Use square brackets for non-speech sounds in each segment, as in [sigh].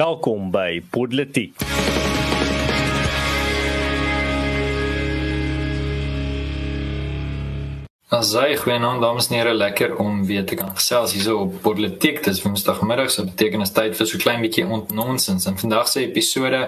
Welkom by Politiek. Asai, goeienaand dames en here, lekker om weer te kan gesels hierso op Politiek. Dis Woensdagmiddag, so beteken dit tyd vir so klein bietjie ontnonsens. En vandag se episode,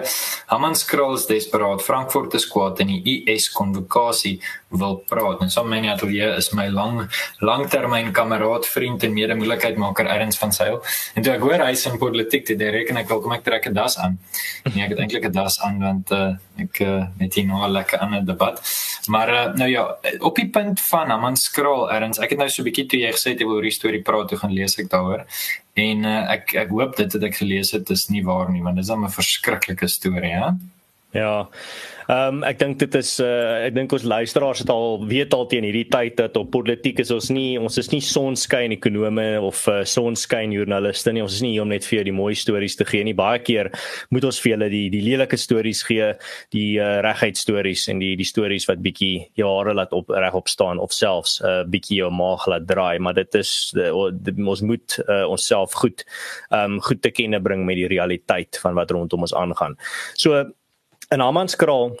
Haman Skrulls desperaat Frankfurt is kwaad en die US konvokasie wil praat. En so myne atelier is my lang langtermyn kameraad, vriend en medemoeilikheidmaker Erns van Sail. En toe ek hoor hy's in Politiek, dit reken ek wel kom ek trek 'n das aan. Nee, ek het eintlik 'n das aan want uh, ek uh, het hier nou 'n lekker ander debat. Maar uh, nou ja, op die punt van Haman gaan skraal erns. Ek het nou so 'n bietjie toe jy gesê het jy wil oor die storie praat, toe gaan lees ek daaroor. En uh, ek ek hoop dit wat ek gelees het is nie waar nie, want dit is 'n verskriklike storie, hè. Ja. Ehm um, ek dink dit is uh, ek dink ons luisteraars het al weet al teen hierdie tyd dat op politiek is ons nie ons is nie sonskyn ekonome of uh, sonskyn joernaliste nie. Ons is nie hier om net vir jou die mooi stories te gee nie. Baie keer moet ons vir julle die die lelike stories gee, die uh, reguit stories en die die stories wat bietjie jare laat op regop staan of selfs 'n uh, bietjie jou maag laat draai, maar dit is uh, ons moet uh, onsself goed ehm um, goed te kenne bring met die realiteit van wat rondom ons aangaan. So in Hammanskraal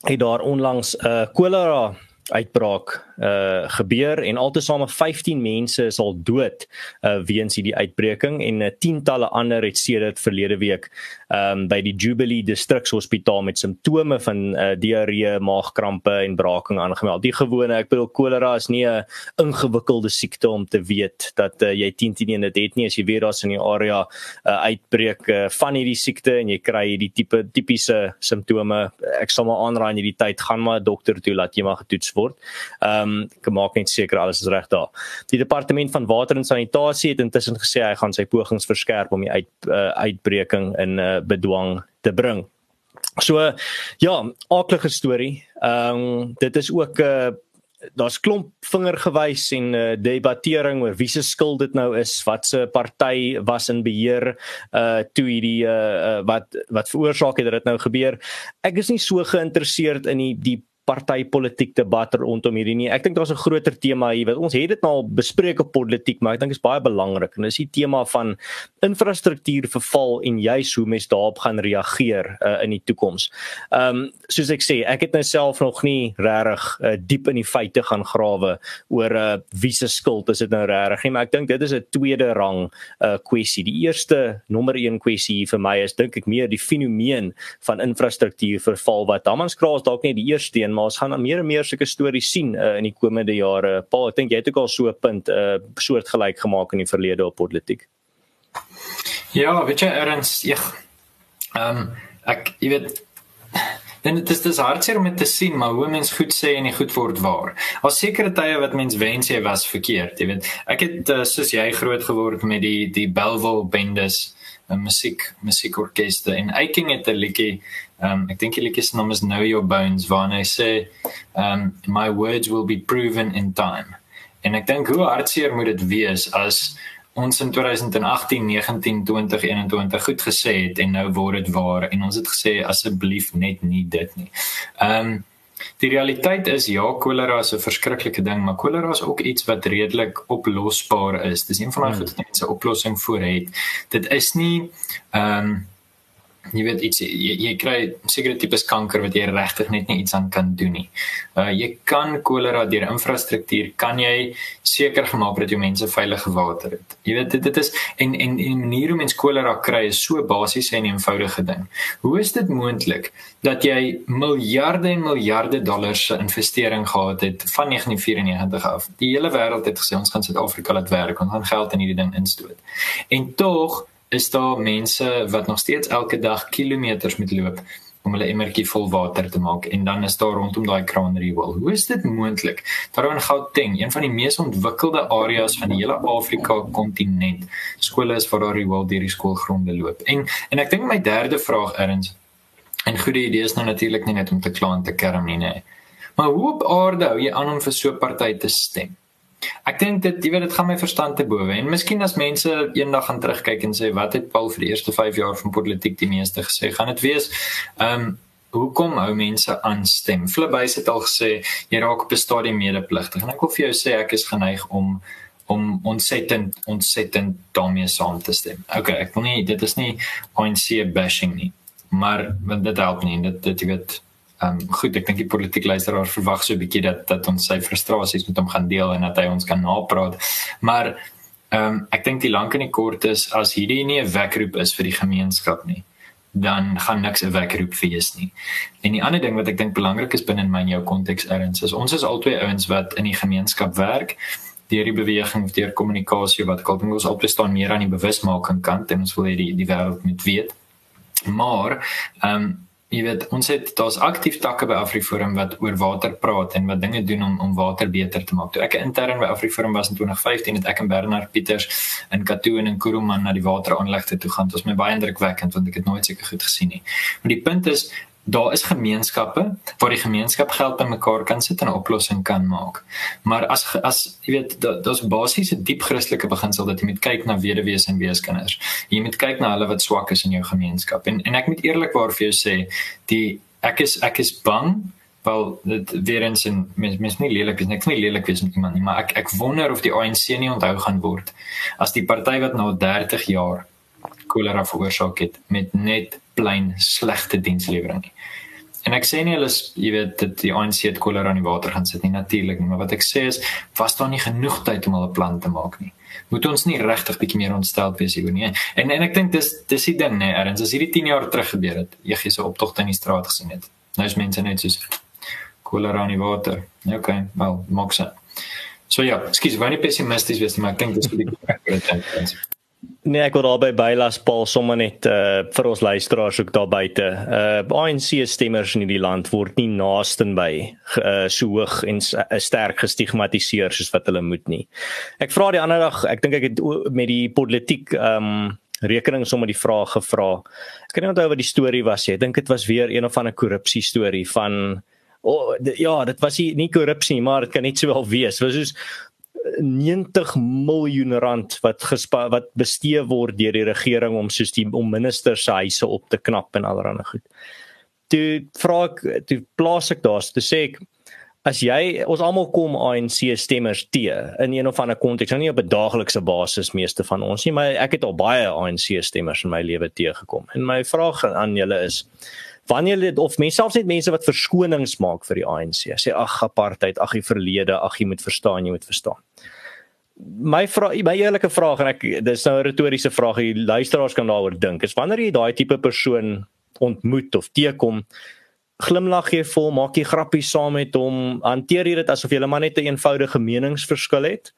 het daar onlangs 'n uh, kolera uitbraak uh gebeur en altesaame 15 mense is al dood uh weens hierdie uitbreking en uh, tientalle ander het sedert verlede week um by die Jubilee Distrikshospitaal met simptome van uh diarree, maagkrampe en braaking aangemeld. Die gewone, ek bedoel kolera is nie 'n ingewikkelde siekte om te weet dat uh, jy 10 teen 1 dit het nie as jy weet daar's in die area 'n uh, uitbreek uh, van hierdie siekte en jy kry hierdie tipe tipiese simptome. Ek sal maar aanraai in hierdie tyd gaan maar 'n dokter toe laat jy maar getoets word. Um um, ek maak net seker alles is reg daar. Die departement van water en sanitasie het intussen gesê hy gaan sy pogings verskerp om die uit uh, uitbreking in uh, bedwang te bring. So ja, aardige storie. Ehm um, dit is ook 'n uh, daar's klomp vingergewys en uh, debattering oor wie se skuld dit nou is, wat se party was in beheer uh toe hierdie uh, uh wat wat veroorsaak het dat dit nou gebeur. Ek is nie so geïnteresseerd in die die partytetiek debat rondom hierdie nie. Ek dink daar's 'n groter tema hier wat ons het dit nou al bespreek op politiek, maar ek dink dit is baie belangrik en dis die tema van infrastruktuurverval en juis hoe mense daarop gaan reageer uh, in die toekoms. Ehm um, soos ek sê, ek het nou self nog nie regtig uh, diep in die feite gaan grawe oor uh, wie se skuld is dit nou regtig nie, maar ek dink dit is 'n tweede rang uh, kwessie. Die eerste nommer 1 kwessie vir my is dink ek meer die fenomeen van infrastruktuurverval wat Hammanskraal dalk nie die eerste een maar ons gaan meer en meer sulke stories sien uh, in die komende jare. Paul, ek dink jy het ook al so 'n punt uh, soortgelyk gemaak in die verlede op politiek. Ja, weet jy erns, ja. Ehm um, ek jy weet dan dit is dis hartseer om dit te sien, maar hoe mens goed sê en nie goed word waar. Al sekere tye wat mens wens jy was verkeerd, jy weet. Ek het uh, soos jy groot geword met die die Bellville Bendes 'n musiek musiekorkeste en Eiking het 'n liedjie um ek dink die liedjie se naam is Know Your Bones waar hy sê um my words will be proven in time en ek dink hoe hartseer moet dit wees as ons in 2018 19 20 21 goed gesê het en nou word dit waar en ons het gesê asseblief net nie dit nie um Die realiteit is ja, kolera is 'n verskriklike ding, maar kolera is ook iets wat redelik oplosbaar is. Dis een van daai hmm. goed wat mense oplossing vir het. Dit is nie ehm um, jy weet iets jy, jy kry sekere tipes kanker wat jy regtig net nie iets aan kan doen nie. Uh jy kan kolera deur infrastruktuur kan jy seker gemaak dat jou mense veilige water het. Jy weet dit dit is en en en manier hoe mens kolera kry is so basies en eenvoudige ding. Hoe is dit moontlik dat jy miljarde en miljarde dollars se investering gehad het van 1994 af? Die hele wêreld het gesê ons gaan Suid-Afrika laat werk, ons gaan geld in hierdie ding instoot. En tog is daar mense wat nog steeds elke dag kilometers moet loop om hulle emmertjie vol water te maak en dan is daar rondom daai kraan rewel. Hoe is dit moontlik? Daar in Gauteng, een van die mees ontwikkelde areas van die hele Afrika kontinent, skole is waar daar rewel deur die skoolgronde loop. En en ek dink my derde vraag erns en goeie idee is nou natuurlik nie net om te kla en te kerm nie, nee. Maar hoe op aarde hou jy aan om vir so 'n party te stem? Ek dink dit jy weet dit gaan my verstand te bowe. En miskien as mense eendag gaan terugkyk en sê wat het Paul vir die eerste 5 jaar van politiek die meeste gesê? Gaan dit wees ehm um, hoekom hou mense aan stem? Flipbys het al gesê jy raak op 'n stadium medepligtig en ek wil vir jou sê ek is geneig om om ontsettend ontsettend daarmee saam te stem. Okay, ek wil nie dit is nie ANC bashing nie, maar want dit help nie dit dit jy weet Ehm um, goed, ek dink die politieke luisteraars verwag so 'n bietjie dat dat ons sy frustrasies met hom gaan deel en dat hy ons kan napraat. Maar ehm um, ek dink die lank en die kort is as hierdie nie 'n wekroep is vir die gemeenskap nie, dan gaan niks 'n wekroep wees nie. En die ander ding wat ek dink belangrik is binne my en jou konteks erns is ons is albei ouens wat in die gemeenskap werk deur die beweging of deur kommunikasie wat ek dink ons albei staan meer aan die bewusmaking kant en ons wil hê die die wêreld moet weet. Maar ehm um, jy weet ons het daar's aktief takke by Afriforum wat oor water praat en wat dinge doen om om water beter te maak. Toe ek intern by Afriforum was in 2015 het ek en Bernard Pieters in Katoo en in Kuruman na die wateraanlegte toe gaan. Dit was my baie indrukwekkend want ek het nooit seker goed gesien nie. Maar die punt is daar is gemeenskappe waar die gemeenskap geld bymekaar kan sit en 'n oplossing kan maak. Maar as as jy weet daar's basiese diep Christelike beginsel dat jy moet kyk na weduwees en weeskinders. Jy moet kyk na hulle wat swak is in jou gemeenskap. En en ek moet eerlikwaar vir jou sê, die ek is ek is bang wel dit weer eens en mens mens nie lelik is is nie lelik wees met iemand nie, maar ek ek wonder of die ANC nie onthou gaan word as die party wat nou 30 jaar kolera veroorsaak het met net plain slegte dienslewering nie. En ek sê nie hulle is jy weet dit die ANC het kolera in die water gaan sit nie natuurlik nie, maar wat ek sê is was daar nie genoeg tyd om hulle plan te maak nie. Moet ons nie regtig bietjie meer ontstel wees hieroor nie. En en ek dink dis dis die ding nê, erns as hierdie 10 jaar terug gebeur het, gee so optogte in die straat gesien het. Nou is mense net soos kolera in die water. Ja, okay, wel, maak se. So ja, skus, wanneer pessimisties wees, maar ek dink dis vir [laughs] die Nee, ek wil daarby bylas Paul sommer net uh vir ons luisteraars ook daar buite. Uh ANC stemmers in hierdie land word nie naasten by uh so hoog en uh, sterk gestigmatiseer soos wat hulle moet nie. Ek vra die ander dag, ek dink ek het met die politiek um rekening sommer die vraag gevra. Ek kan nie onthou wat die storie was nie. Ek dink dit was weer een of ander korrupsie storie van Oh, ja, dit was nie, nie korrupsie nie, maar dit kan net sowel wees. Was soos 90 miljoen rand wat gespa, wat bestee word deur die regering om soos die om ministers se huise op te knap en allerlei goed. Toe vra ek toe plaas ek daar te sê ek as jy ons almal kom ANC stemmers te in een of ander konteks, nou nie op 'n daaglikse basis meeste van ons nie, maar ek het al baie ANC stemmers in my lewe te gekom. En my vraag aan julle is wanneer dit of mense selfs net mense wat verskonings maak vir die ANC sê ag apartheid ag die verlede ag jy moet verstaan jy moet verstaan. My vraag my eerlike vraag en ek dis nou 'n retoriese vraag jy luisteraars kan daaroor dink is wanneer jy daai tipe persoon ontmoet of teekom glimlag jy vol maak jy grappies saam met hom hanteer jy dit asof jy maar net 'n eenvoudige meningsverskil het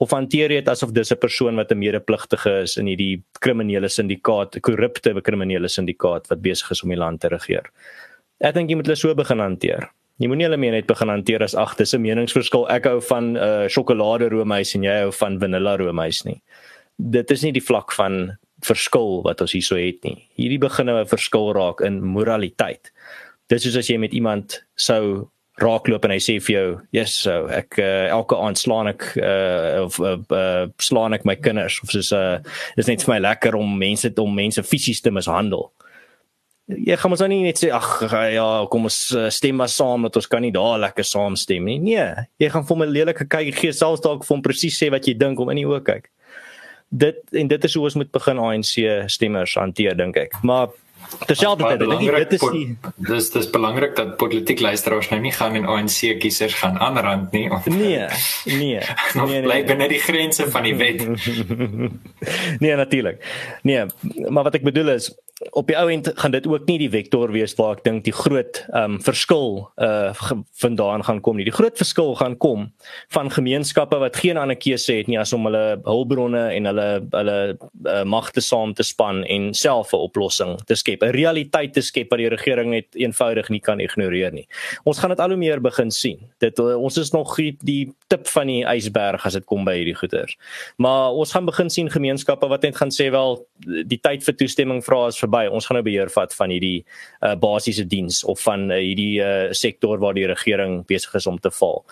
of hanteer jy dit asof dis 'n persoon wat 'n medepligtige is in hierdie kriminele syndikaat, 'n korrupte kriminele syndikaat wat besig is om die land te regeer. Ek dink jy moet hulle so begin hanteer. Jy moenie hulle meer net begin hanteer as ag, dis 'n meningsverskil. Ek hou van 'n uh, sjokolade roomys en jy hou van vanilla roomys nie. Dit is nie die vlak van verskil wat ons hierso het nie. Hierdie begin nou 'n verskil raak in moraliteit. Dis soos as jy met iemand sou raakloop en hy sê vir jou, "Yes, so ek uh, elke aand slaan ek uh, of uh, uh, slaan ek my kinders of soos uh, is net vir my lekker om mense om mense fisies te mishandel." Jy gaan mos nou nie net sê, "Ag ja, kom ons stem maar saam dat ons kan nie daar lekker saam stem nie." Nee, jy gaan vir my lelike kyk gee selfs dalk vir hom presies sê wat jy dink om in die oë kyk. Dit en dit is hoe ons moet begin ANC stemmers hanteer dink ek. Maar Terselfdertyd, ek dink dit is die dis dis belangrik dat politiek luisteraars nou nie gaan en ANC kiesers gaan aanrand nie. Of, nee, nee. [laughs] nee, nee bly binne die grense van die wet. [laughs] nee, natuurlik. Nee, maar wat ek bedoel is op die ou end gaan dit ook nie die vektor wees waar ek dink die groot ehm um, verskil uh vandaan gaan kom nie. Die groot verskil gaan kom van gemeenskappe wat geen ander keuse het nie as om hulle hulpbronne en hulle hulle uh, magte saam te span en self 'n oplossing te skep, 'n realiteit te skep wat die regering net eenvoudig nie kan ignoreer nie. Ons gaan dit al hoe meer begin sien. Dit uh, ons is nog die, die tip van die ysberg as dit kom by hierdie goeters. Maar ons gaan begin sien gemeenskappe wat net gaan sê wel die tyd vir toestemming vra is verby. Ons gaan nou beheer vat van hierdie uh, basiese diens of van uh, hierdie uh, sektor waar die regering besig is om te val.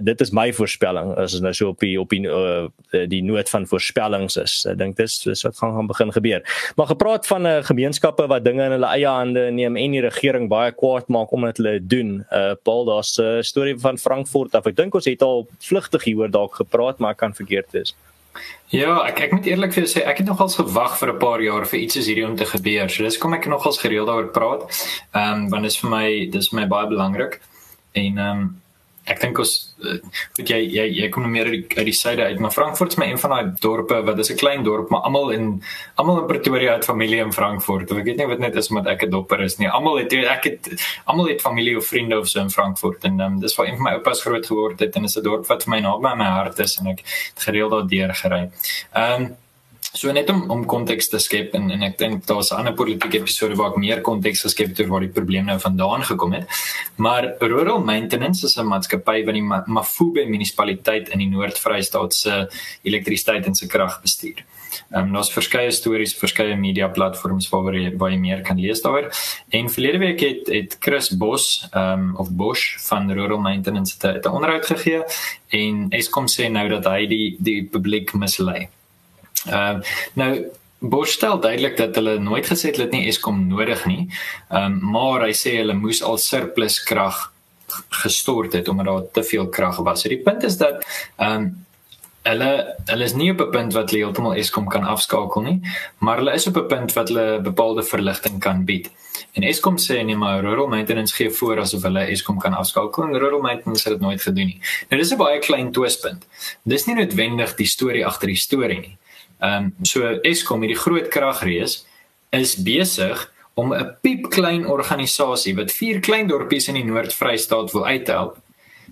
dit is my voorspelling as ons nou so op die op die uh, die noot van voorspellings is. Ek dink dis dis wat gaan gaan begin gebeur. Maar gepraat van 'n uh, gemeenskappe wat dinge in hulle eie hande neem en die regering baie kwaad maak omdat hulle dit doen. Uh Paul, daar's 'n uh, storie van Frankfurt af. Ek dink ons het al vlugtig hieroor dalk gepraat, maar ek kan verkeerd wees. Ja, ek ek moet eerlik vir jou sê, ek het nogals gewag vir 'n paar jaar vir iets soos hierdie om te gebeur. So dis kom ek nogals gereeld daaroor praat. Ehm um, want dit is vir my dis vir my baie belangrik. En ehm um, ek dink ons weet uh, jy jy jy kom nou meer uit die, uit die suide uit maar Frankfurt is my een van daai dorpe wat is 'n klein dorp maar almal in almal in Pretoria het familie in Frankfurt ek weet nie wat net is omdat ek 'n dopper is nie almal het ek het almal het familie of vriende of so in Frankfurt en um, dis waar een van my oupas groot geword het en is 'n dorp wat vir my naby my hart is en ek het gereeld daar deur gery. Ehm um, So net om om konteks te skep en en ek dink daar's 'n ander politieke episode waar ek meer konteks geskep het oor waar die probleem nou vandaan gekom het. Maar Rural Maintenance is 'n maatskappy wat die Mafube munisipaliteit in die Noord-Vrystaat se elektrisiteit en se krag bestuur. Ehm um, daar's verskeie stories, verskeie media platforms waar jy baie meer kan lees daaroor. En verlede week het het Chris Bos ehm um, of Bosch van Rural Maintenance 'n onderhoud gegee en Eskom sê nou dat hy die die publiek mislei. Ehm uh, nou Bosch stel duidelik dat hulle nooit gesê het hulle het nie Eskom nodig nie. Ehm um, maar hy sê hulle moes al surplus krag gestort het omdat daar te veel krag was. So die punt is dat ehm um, hulle hulle is nie op 'n punt wat hulle heeltemal Eskom kan afskakel nie, maar hulle is op 'n punt wat hulle bepaalde verligting kan bied. En Eskom sê nee maar rural maintenance gee voor asof hulle Eskom kan afskakel en rural maintenance het dit nooit gedoen nie. Nou dis 'n baie klein twispunt. Dis nie noodwendig die storie agter die storie nie. Ehm um, so Eskom hierdie groot kragrees is besig om 'n piepklein organisasie wat vier klein dorpies in die Noord-Vrystaat wil uithelp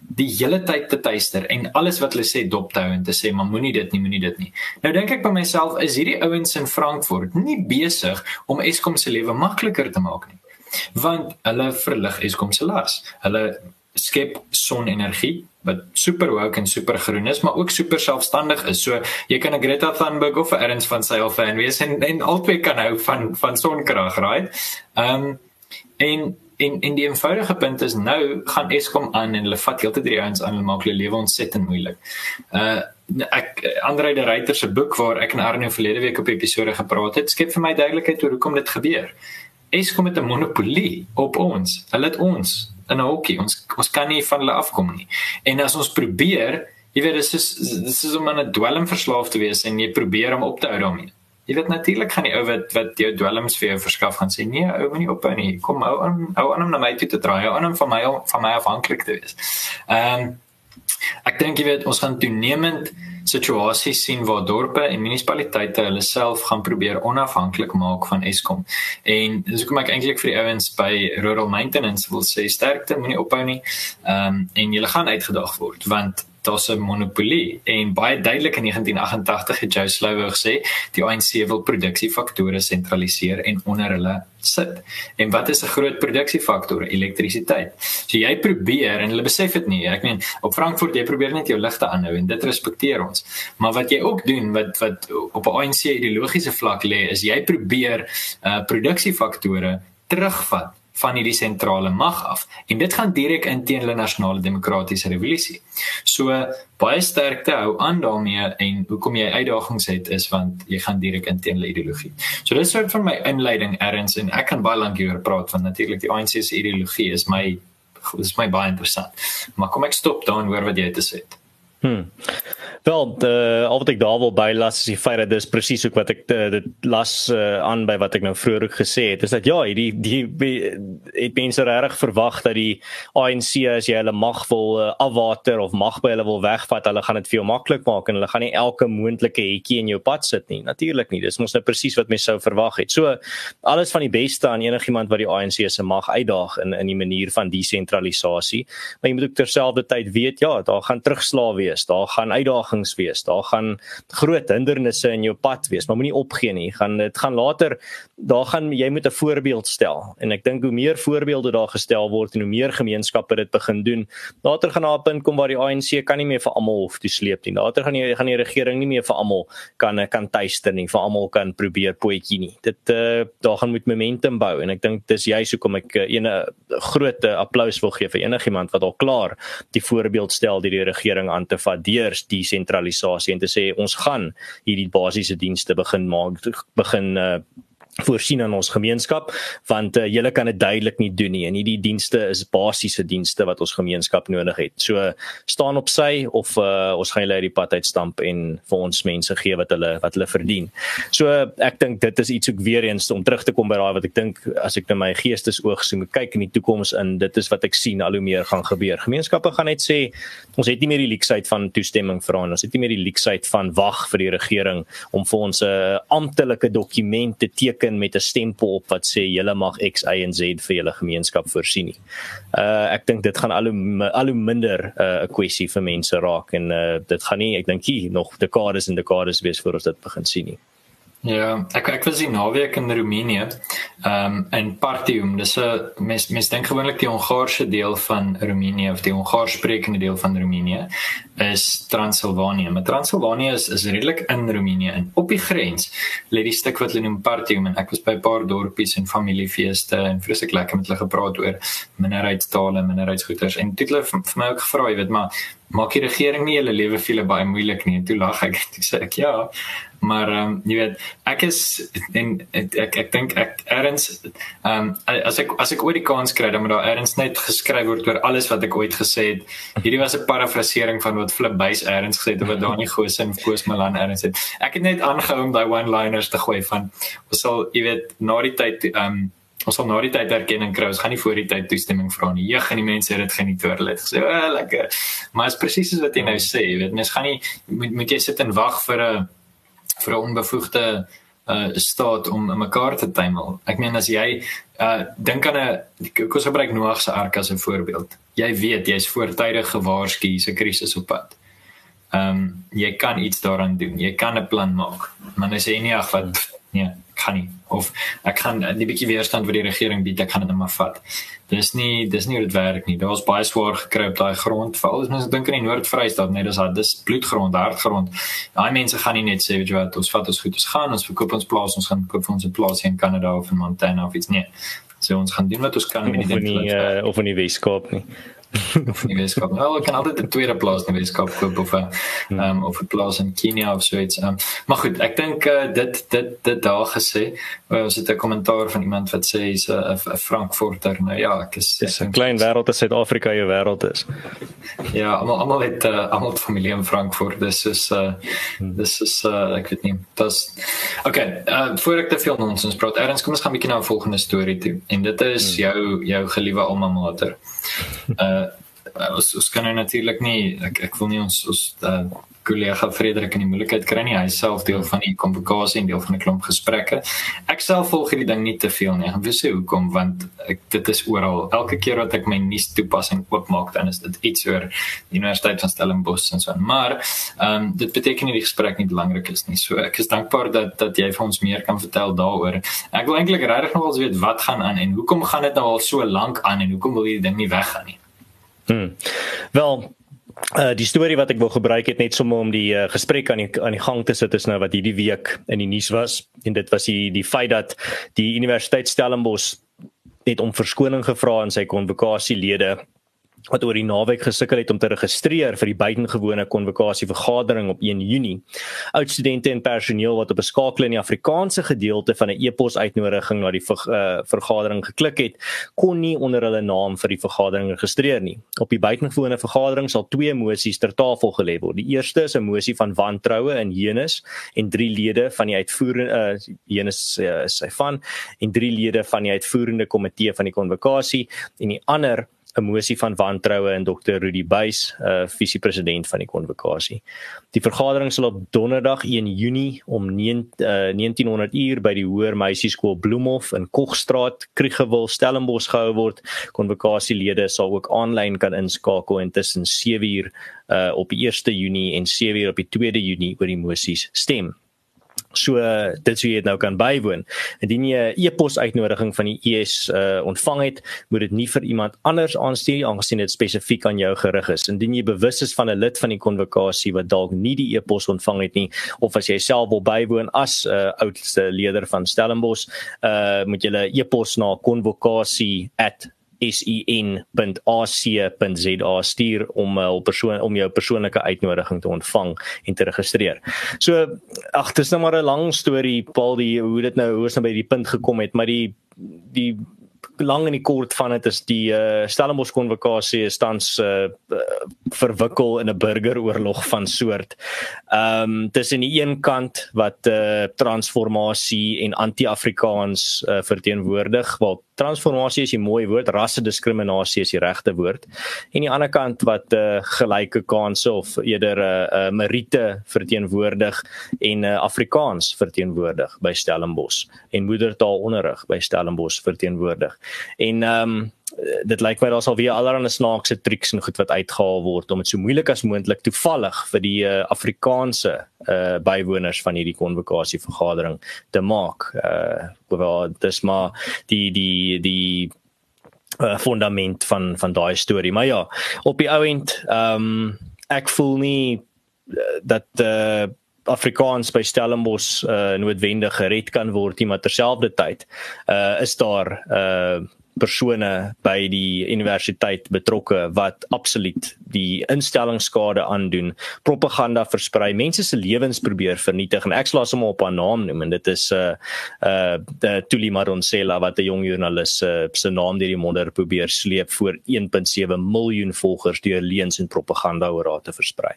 die hele tyd te tuister en alles wat hulle sê dop te hou en te sê maar moenie dit nie moenie dit nie. Nou dink ek by myself is hierdie ouens in Frankfurt nie besig om Eskom se lewe makliker te maak nie. Want hulle verlig Eskom se las. Hulle skep sonenergie wat super woke en super groen is, maar ook super selfstandig is. So jy kan 'n Greta Thunberg of 'n Ernst van Sail fan wees en en albei kan hou van van sonkrag, right? Ehm um, en en en die eenvoudige punt is nou gaan Eskom aan en hulle vat heeltyd die ouens aan en maak hulle lewe ontsettend moeilik. Uh ek Andre de Ruyter se boek waar ek en Arno verlede week op episode gepraat het, skep vir my duidelikheid oor hoekom dit gebeur. Eskom het 'n monopolie op ons. Hulle het ons in 'n hokkie. Ons ons kan nie van hulle afkom nie. En as ons probeer, jy weet dis is dis is om aan 'n dwelm verslaaf te wees en jy probeer om op te hou daarmee. Jy weet natuurlik gaan die ou wat wat jou dwelms vir jou verskaf gaan sê nee, ou moenie ophou nie. Kom hou aan hou aan om na my toe te draai, hou aan om van my van my afhanklik te wees. Ehm um, ek dink jy weet ons gaan toenemend situasies sien waar dorpe en munisipaliteite hulle self gaan probeer onafhanklik maak van Eskom. En dis hoekom ek eintlik vir die ouens by Rural Maintenance wil sê sterkte, moenie ophou nie. Ehm um, en julle gaan uitgedaag word want daar's 'n monopolie en baie duidelik in 1988 het Joe Slovo gesê die ANC wil produksiefaktore sentraliseer en onder hulle sit. En wat is 'n groot produksiefaktor? Elektrisiteit. So jy probeer en hulle besef dit nie. Ek meen op Frankfurt jy probeer net jou ligte aanhou en dit respekteer ons. Maar wat jy ook doen wat wat op 'n ANC ideologiese vlak lê is jy probeer uh produksiefaktore terugvat van hierdie sentrale mag af en dit gaan direk in teen hulle nasionale demokratiese revolusie. So baie sterkte hou aan daarmee en hoekom jy uitdagings het is want jy gaan direk in teen hulle ideologie. So dis soort van my inleiding erns en ek kan baie lank hieroor praat want natuurlik die ANC se ideologie is my is my baie interessant. Maar kom ek stop en hoor wat jy te sê het. Hmm. Wel, de al wat ek daar wil bylas is die feit dat dis presies ook wat ek de, dit las uh, aan by wat ek nou vroeër ook gesê het. Is dat ja, die die het mense regtig verwag dat die ANC as jy hulle mag wil uh, afwater of mag by hulle wil wegvat, hulle gaan dit vir jou maklik maak en hulle gaan nie elke moontlike hetjie in jou pad sit nie. Natuurlik nie. Dis mos nou presies wat mense sou verwag het. So alles van die beste aan enigiemand wat die ANC se mag uitdaag in in die manier van desentralisasie. Maar jy moet ook terselfdertyd weet ja, daar gaan terugslae wees. Daar gaan uitdagings wees. Daar gaan groot hindernisse in jou pad wees, maar moenie opgee nie. Gaan dit gaan later daar gaan jy moet 'n voorbeeld stel. En ek dink hoe meer voorbeelde daar gestel word en hoe meer gemeenskappe dit begin doen, later gaan daar 'n punt kom waar die ANC kan nie meer vir almal hoef te sleep nie. Later gaan jy gaan die regering nie meer vir almal kan kan tuister nie, vir almal kan probeer poetjie nie. Dit uh, daar gaan moet momentum bou en ek dink dis juist hoekom ek uh, 'n groot applous wil gee vir enigiemand wat al klaar die voorbeeld stel deur die regering aan te vat deur desentralisasie en te sê ons gaan hierdie basiese dienste begin maak begin uh, voorsien aan ons gemeenskap want uh, julle kan dit duidelik nie doen nie en hierdie dienste is basiese dienste wat ons gemeenskap nodig het. So staan op sy of uh, ons gaan julle uit die pad uitstamp en vir ons mense gee wat hulle wat hulle verdien. So ek dink dit is iets ook weer eens om terug te kom by daai wat ek dink as ek na my geestesoog so kyk in die toekoms in dit is wat ek sien al hoe meer gaan gebeur. Gemeenskappe gaan net sê ons het nie meer die leksheid van toestemming vra en ons het nie meer die leksheid van wag vir die regering om vir ons 'n uh, amptelike dokument te teken teken met 'n stempel op wat sê julle mag X Y en Z vir julle gemeenskap voorsien nie. Uh ek dink dit gaan al hoe al hoe minder uh, 'n uh, kwessie vir mense raak en uh, dit gaan nie ek dink hier nog dekades en dekades wees voor ons dit begin sien nie. Ja, ek ek was in naweek in Roemenië. Ehm um, in Partium, dis 'n mens mens dink gewoonlik die Hongaarse deel van Roemenië of die Hongaarssprekende deel van Roemenië is Transilvanië. Maar Transilvanië is is redelik in Roemenië en op die grens lê die stuk wat hulle noem Partium en ek was by 'n paar dorpies en familiefeeste en vreeslik lekker met hulle gepraat oor minderheidstale, minderheidsgoeders en dit het vir my ook gevra, jy weet, maar maak die regering nie julle lewe veel baie moeilik nie. En toe lag ek. Toe sê ek ja. Maar ehm um, jy weet, ek is en ek ek, ek dink ek erns ehm um, as ek as ek ooit die kans kry dan moet daar erns net geskryf word oor alles wat ek ooit gesê het. Hierdie was 'n parafrasering van wat Flip Buys erns gesê het oor Dani [laughs] Gose en Koos Malan erns het. Ek het net aangehou om daai one-liners te gooi van ons sal jy weet na die tyd ehm um, ons sal na die tyd erkenning kry. Ons gaan nie voor die tyd toestemming vra nie. Jeug en die mense het dit geniet oor hulle het gesê, "O, oh, lekker." Maar is presies soos wat jy nou sê, jy weet, mens gaan nie moet moet jy sit en wag vir 'n vir 'n onbevoegde uh staat om mekaar te tuimel. Ek meen as jy uh dink aan 'n kom ons gebruik Noag se ark as 'n voorbeeld. Jy weet jy's voortydig gewaarsku hier's 'n krisis op pad. Ehm um, jy kan iets daaraan doen. Jy kan 'n plan maak. Maar as jy nie ag wat nee, kan nie of ek gaan 'n bietjie weerstand vir die regering bied, ek gaan dit net maar vat. Dis nie dis nie hoe dit werk nie. Daar's baie swaar gekry op daai grond. Veral as mense dink aan die Noord-Vrystaat, dis daar dis bloedgrond, hartgrond. Daai mense gaan nie net sê weet jy wat, ons vat ons goed, ons gaan, ons verkoop ons plaas, ons gaan koop vir ons 'n plaas in Kanada of in Montana of iets nie. So ons gaan doen wat ons kan met die ding. Uh, of in die Weskaap nie of in die Weskaap. Nou, ek kan altyd 'n tweede plaas in die Weskaap koop of 'n hmm. ehm um, of 'n plaas in Kenia of so iets. Um, maar goed, ek dink uh, dit dit dit daar gesê, uh, ons het 'n kommentaar van iemand wat sê hy's 'n uh, Frankfurter. Nou ja, ek is dis 'n klein wêreld Suid-Afrika jou wêreld is. ja, almal almal het uh, almal familie in Frankfurt. Dis is uh dis is uh ek weet nie. Dis Okay, uh voor ek te veel nonsens praat, Erns, kom ons gaan 'n bietjie na 'n volgende storie toe. En dit is hmm. jou jou geliewe alma mater. Uh ons ons kan nou natuurlik nie ek ek wil nie ons ons uh, kollega Frederik in die moeilikheid kry nie. Hy self deel van die konvokasie en deel van 'n klomp gesprekke. Ek self volg hierdie ding nie te veel nie. Ek gaan sê hoekom want ek dit is oral. Elke keer wat ek my nuus toepassing oopmaak, dan is dit iets oor die Universiteit van Stellenbosch en so aan. Maar ehm um, dit beteken nie die gesprek nie belangrik is nie. So ek is dankbaar dat dat jy vir ons meer kan vertel daaroor. Ek wil eintlik regtig nog wel weet wat gaan aan en hoekom gaan dit nou al so lank aan en hoekom wil hierdie ding nie weggaan nie? Hmm. Wel, uh die storie wat ek wou gebruik het net sommer om die uh, gesprek aan die aan die gang te sit is nou wat hierdie week in die nuus was en dit was die die feit dat die Universiteit Stellenbosch het om verskoning gevra aan sy konvokasielede wat oor die naweek gesukkel het om te registreer vir die buitengewone konvokasie vergadering op 1 Junie. Oud studente en personeel wat op 'n skakel in die Afrikaanse gedeelte van 'n e-pos uitnodiging na die ver, uh, vergadering geklik het, kon nie onder hulle naam vir die vergadering registreer nie. Op die buitengewone vergadering sal twee mosies ter tafel gelê word. Die eerste is 'n mosie van wantroue in Jenes en drie lede van die uitvoerende uh, Jenes uh, sy van en drie lede van die uitvoerende komitee van die konvokasie en die ander 'n mosie van wantroue in Dr. Rudy Buys, uh visiepresident van die konvokasie. Die vergadering sal op Donderdag 1 Junie om 9 uh, 1900 uur by die Hoër Meisieskool Bloemhof in Kogstraat, Kriegewil, Stellenbosch gehou word. Konvokasielede sal ook aanlyn kan inskakel en tussen 7 uur uh op 1 Junie en 7 uur op die 2de Junie oor die mosies stem. So dit sou jy nou kan bywoon. Indien jy 'n e-pos uitnodiging van die ES uh, ontvang het, moet dit nie vir iemand anders aanstuur aangesien dit spesifiek aan jou gerig is. Indien jy bewus is van 'n lid van die konvokasie wat dalk nie die e-pos ontvang het nie of as jy self wil bywoon as 'n uh, oudste leier van Stellenbosch, uh, moet jy 'n e-pos na konvokasie@ sen.ac.za stuur om uh, persoon om jou persoonlike uitnodiging te ontvang en te registreer. So ag dis nou maar 'n lang storie Paul die hoe dit nou hoe ons nou by die punt gekom het, maar die die lang en die kort van dit is die uh, Stellenbosch konvokasie is tans uh, verwikkel in 'n burgeroorlog van soort. Ehm um, tussen die een kant wat uh, transformasie en anti-Afrikaans uh, verteenwoordig, wat transformasie is 'n mooi woord, rassediskriminasie is die regte woord. En die ander kant wat uh, gelyke kansse of eerder 'n uh, uh, meriete verteenwoordig en uh, Afrikaans verteenwoordig by Stellenbosch en moedertaalonderrig by Stellenbosch verteenwoordig. En ehm um, dit lyk my daar sal weer allerlei snaakse triks en goed wat uitgehaal word om dit so moeilik as moontlik toevallig vir die uh, Afrikaanse uh, bywoners van hierdie konvokasie vergadering te maak. Uh wel dis maar die die die uh, fundament van van daai storie. Maar ja, op die ou end ehm um, ek voel nie dat uh Afrikaans by Stellenbosch uh noodwendig gered kan word nie, maar terselfdertyd uh is daar uh persone by die universiteit betrokke wat absoluut die instellingskade aandoen, propaganda versprei, mense se lewens probeer vernietig en ek sal hom op 'n naam noem en dit is 'n uh, uh die Tuli Maronsela wat 'n jong joernalis uh, se naam deur die modder probeer sleep voor 1.7 miljoen volgers deur leuns en propaganda oor haar te versprei.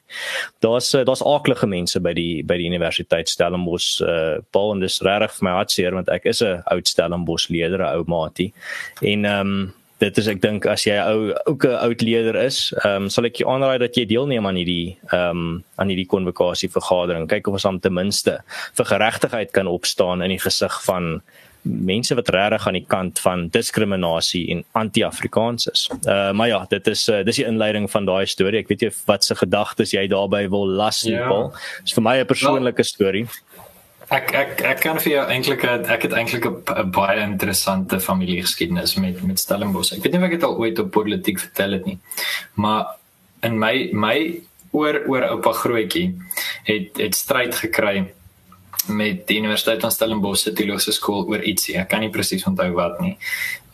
Daar's uh, daar's aaklige mense by die by die universiteit Stellenbosch uh Paul en dis regtig vir my hartseer want ek is 'n oud Stellenbosch leier, 'n ou maatie en ehm um, dit is ek dink as jy ou ook 'n oud leier is, ehm um, sal ek jou aanraai dat jy deelneem aan hierdie ehm um, aan hierdie konvokasie vergadering. Kyk of ons dan ten minste vir geregtigheid kan opstaan in die gesig van mense wat regtig aan die kant van diskriminasie en anti-Afrikaans is. Uh maar ja, dit is uh, dis die inleiding van daai storie. Ek weet jy wat se gedagtes jy daarbey wil las, ja. Paul. Dis vir my 'n persoonlike storie. Ek ek ek kan vir jou eintlik ek het eintlik 'n baie interessante familiegeskiedenis met met Stellenbosch. Ek weet nie of ek dit al ooit op politiek vertel het nie. Maar in my my oor oor oupa grootjie het het stryd gekry met die Universiteit van Stellenbosch se teologiese skool oor ietsie. Ek kan nie presies onthou wat nie.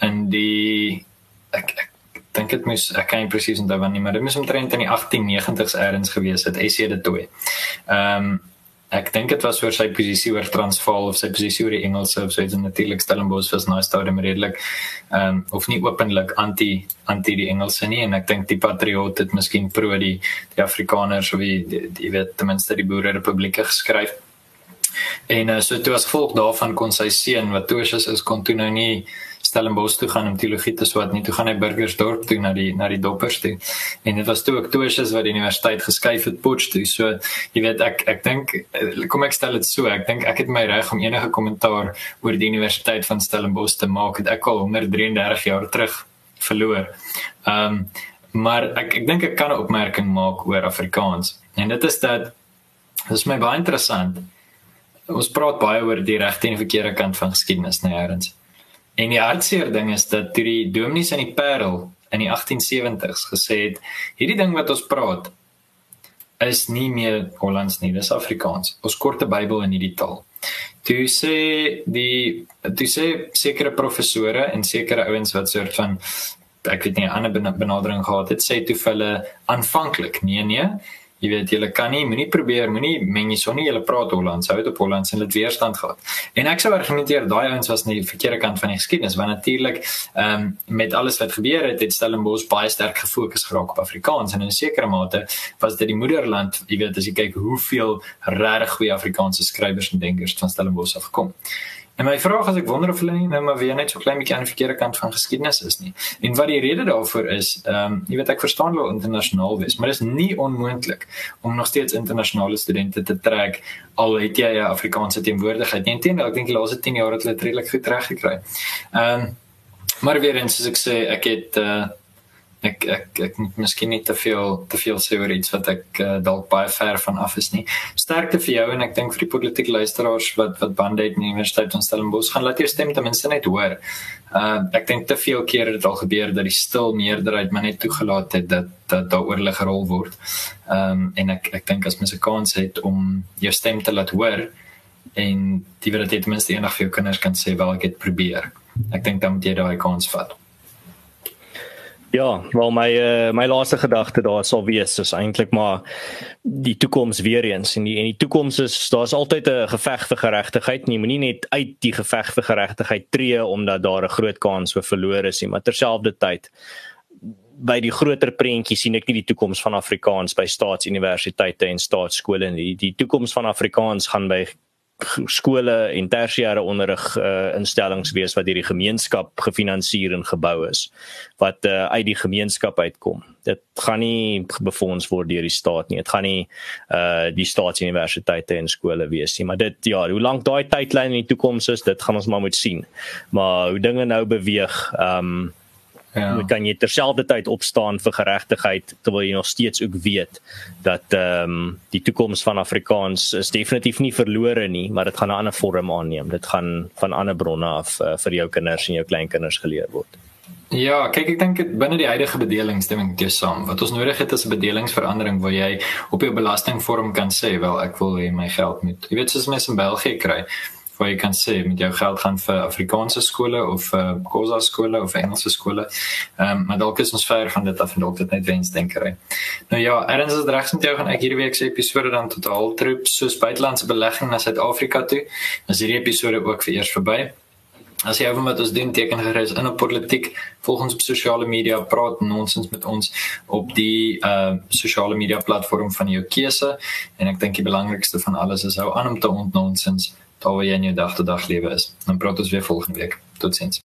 In die ek ek dink dit moes ek kan nie presies onthou wanneer nie, maar dit moes omtrent in die 1890s eers gewees het. Sê dit toe. Ehm um, ek dink dit was oor sy posisie oor Transvaal of sy posisie oor die Engelse of so iets natuurlik Stellenbosch was nou stadium redelik ehm um, of nie openlik anti anti die Engelse nie en ek dink die patriot het miskien pro die die Afrikaners of die die weet ten minste die Boere Republieke geskryf. En uh, so toe as gevolg daarvan kon sy seun wat Tosius is kon toe nou nie Stellenbosch toe gaan om teologie te swat nie. Toe gaan hy Burgersdorp toe na die na die doppers toe. En dit was toe Octosius wat die universiteit geskuif het Potch toe. So jy weet ek ek dink eh, kom ek stel dit so, ek dink ek het my reg om enige kommentaar oor die universiteit van Stellenbosch te maak het ek al 133 jaar terug verloor. Ehm um, maar ek ek dink ek kan 'n opmerking maak oor Afrikaans. En dit is dat dit is my baie interessant. Ons praat baie oor die regte en verkeerde kant van geskiedenis, nee, Erns. En die hartseer ding is dat toe die dominees in die Parel in die 1870s gesê het, hierdie ding wat ons praat is nie meer Hollands nie, dis Afrikaans. Ons korte Bybel in hierdie taal. Toe sê die toe sê sekere professore en sekere ouens wat soort van ek weet nie 'n ander benadering gehad het, sê toe hulle aanvanklik, nee nee, Jy weet jy kan nie moenie probeer moenie meng jy sonnie jy praat Hollands hou dit op Hollands en dit weerstand gehad. En ek sou argumenteer daai ouens was nie die verkeerde kant van die geskiedenis want natuurlik ehm um, met alles wat gebeur het het Stellenbosch baie sterk gefokus geraak op Afrikaans en in 'n sekere mate was dit die moederland jy weet as jy kyk hoeveel regtig goeie Afrikaanse skrywers en denkers van Stellenbosch afkom. En my vraag is ek wonder of hulle nie nou maar weer net so klein bietjie aan die verkeerde kant van geskiedenis is nie. En wat die rede daarvoor is, ehm um, jy weet ek verstaan wel internasionaal wees, maar dit is nie onmoontlik om nog steeds internasionale studente te trek al het jy 'n Afrikaanse teenwoordigheid. Nee, inteendeel, ek dink die laaste 10 jaar het hulle dit redelik goed reg gekry. Ehm um, maar weer eens soos ek sê, ek het uh ek ek ek moet miskien nie te veel te veel sê oor iets wat ek uh, dalk baie ver van af is nie. Sterkte vir jou en ek dink vir die politieke luisteraars wat wat bande het in die Universiteit van Stellenbosch gaan laat jou stem ten minste net hoor. Uh ek dink te veel kere het dit al gebeur dat die stil meerderheid maar net toegelaat het dat dat daar oorlig gerol word. Ehm um, en ek ek dink as mens 'n kans het om jou stem te laat hoor en die wil dit ten minste eendag vir jou kinders kan sê wel ek het probeer. Ek dink dan moet jy daai kans vat. Ja, wel my uh, my laaste gedagte daar sal wees is eintlik maar die toekoms weer eens en die en die toekoms is daar's altyd 'n geveg vir geregtigheid. Nie moenie net uit die geveg vir geregtigheid tree omdat daar 'n groot kans vir verlore is nie, maar terselfdertyd by die groter prentjie sien ek nie die toekoms van Afrikaans by staatsuniversiteite en staatskole nie. Die toekoms van Afrikaans gaan by skole en tersiêre onderrig uh, instellings wees wat deur die gemeenskap gefinansier en gebou is wat uh, uit die gemeenskap uitkom. Dit gaan nie befonds word deur die staat nie. Dit gaan nie uh die staatsuniversiteite en skole wees nie, maar dit ja, hoe lank daai tydlyn in die toekoms is, dit gaan ons maar moet sien. Maar hoe dinge nou beweeg, um Ja. Jy kan jy terselfdertyd opstaan vir geregtigheid terwyl jy nog steeds ook weet dat ehm um, die toekoms van Afrikaans is definitief nie verlore nie, maar dit gaan 'n ander vorm aanneem. Dit gaan van ander bronne af uh, vir jou kinders en jou kleinkinders geleer word. Ja, kyk ek dink binne die huidige bedelingsstemming dit saam. Wat ons nodig het is 'n bedelingsverandering waar jy op jou belastingvorm kan sê, wel ek wil hê my geld moet. Jy weet soos mense in België kry waar jy kan sê met jou geld gaan vir Afrikaanse skole of vir uh, Khoza skole of Engelse skole. Ehm um, maar dalk is ons ver van dit af en dalk dit net wens denkery. Nou ja, erns is regs met jou gaan ek hierdie week se episode dan totaal troep soos buitelandse belegging na Suid-Afrika toe. As hierdie episode ook vir eers verby. As jy oor met ons doen teken gerus in op politiek volgens op sosiale media praat nonsens met ons op die uh sosiale media platform van jou keuse en ek dink die belangrikste van alles is hou aan om te ontnonsens daar waar jy in jou dag tot dag lewe is. Dan praat ons weer volgende week. Totsiens.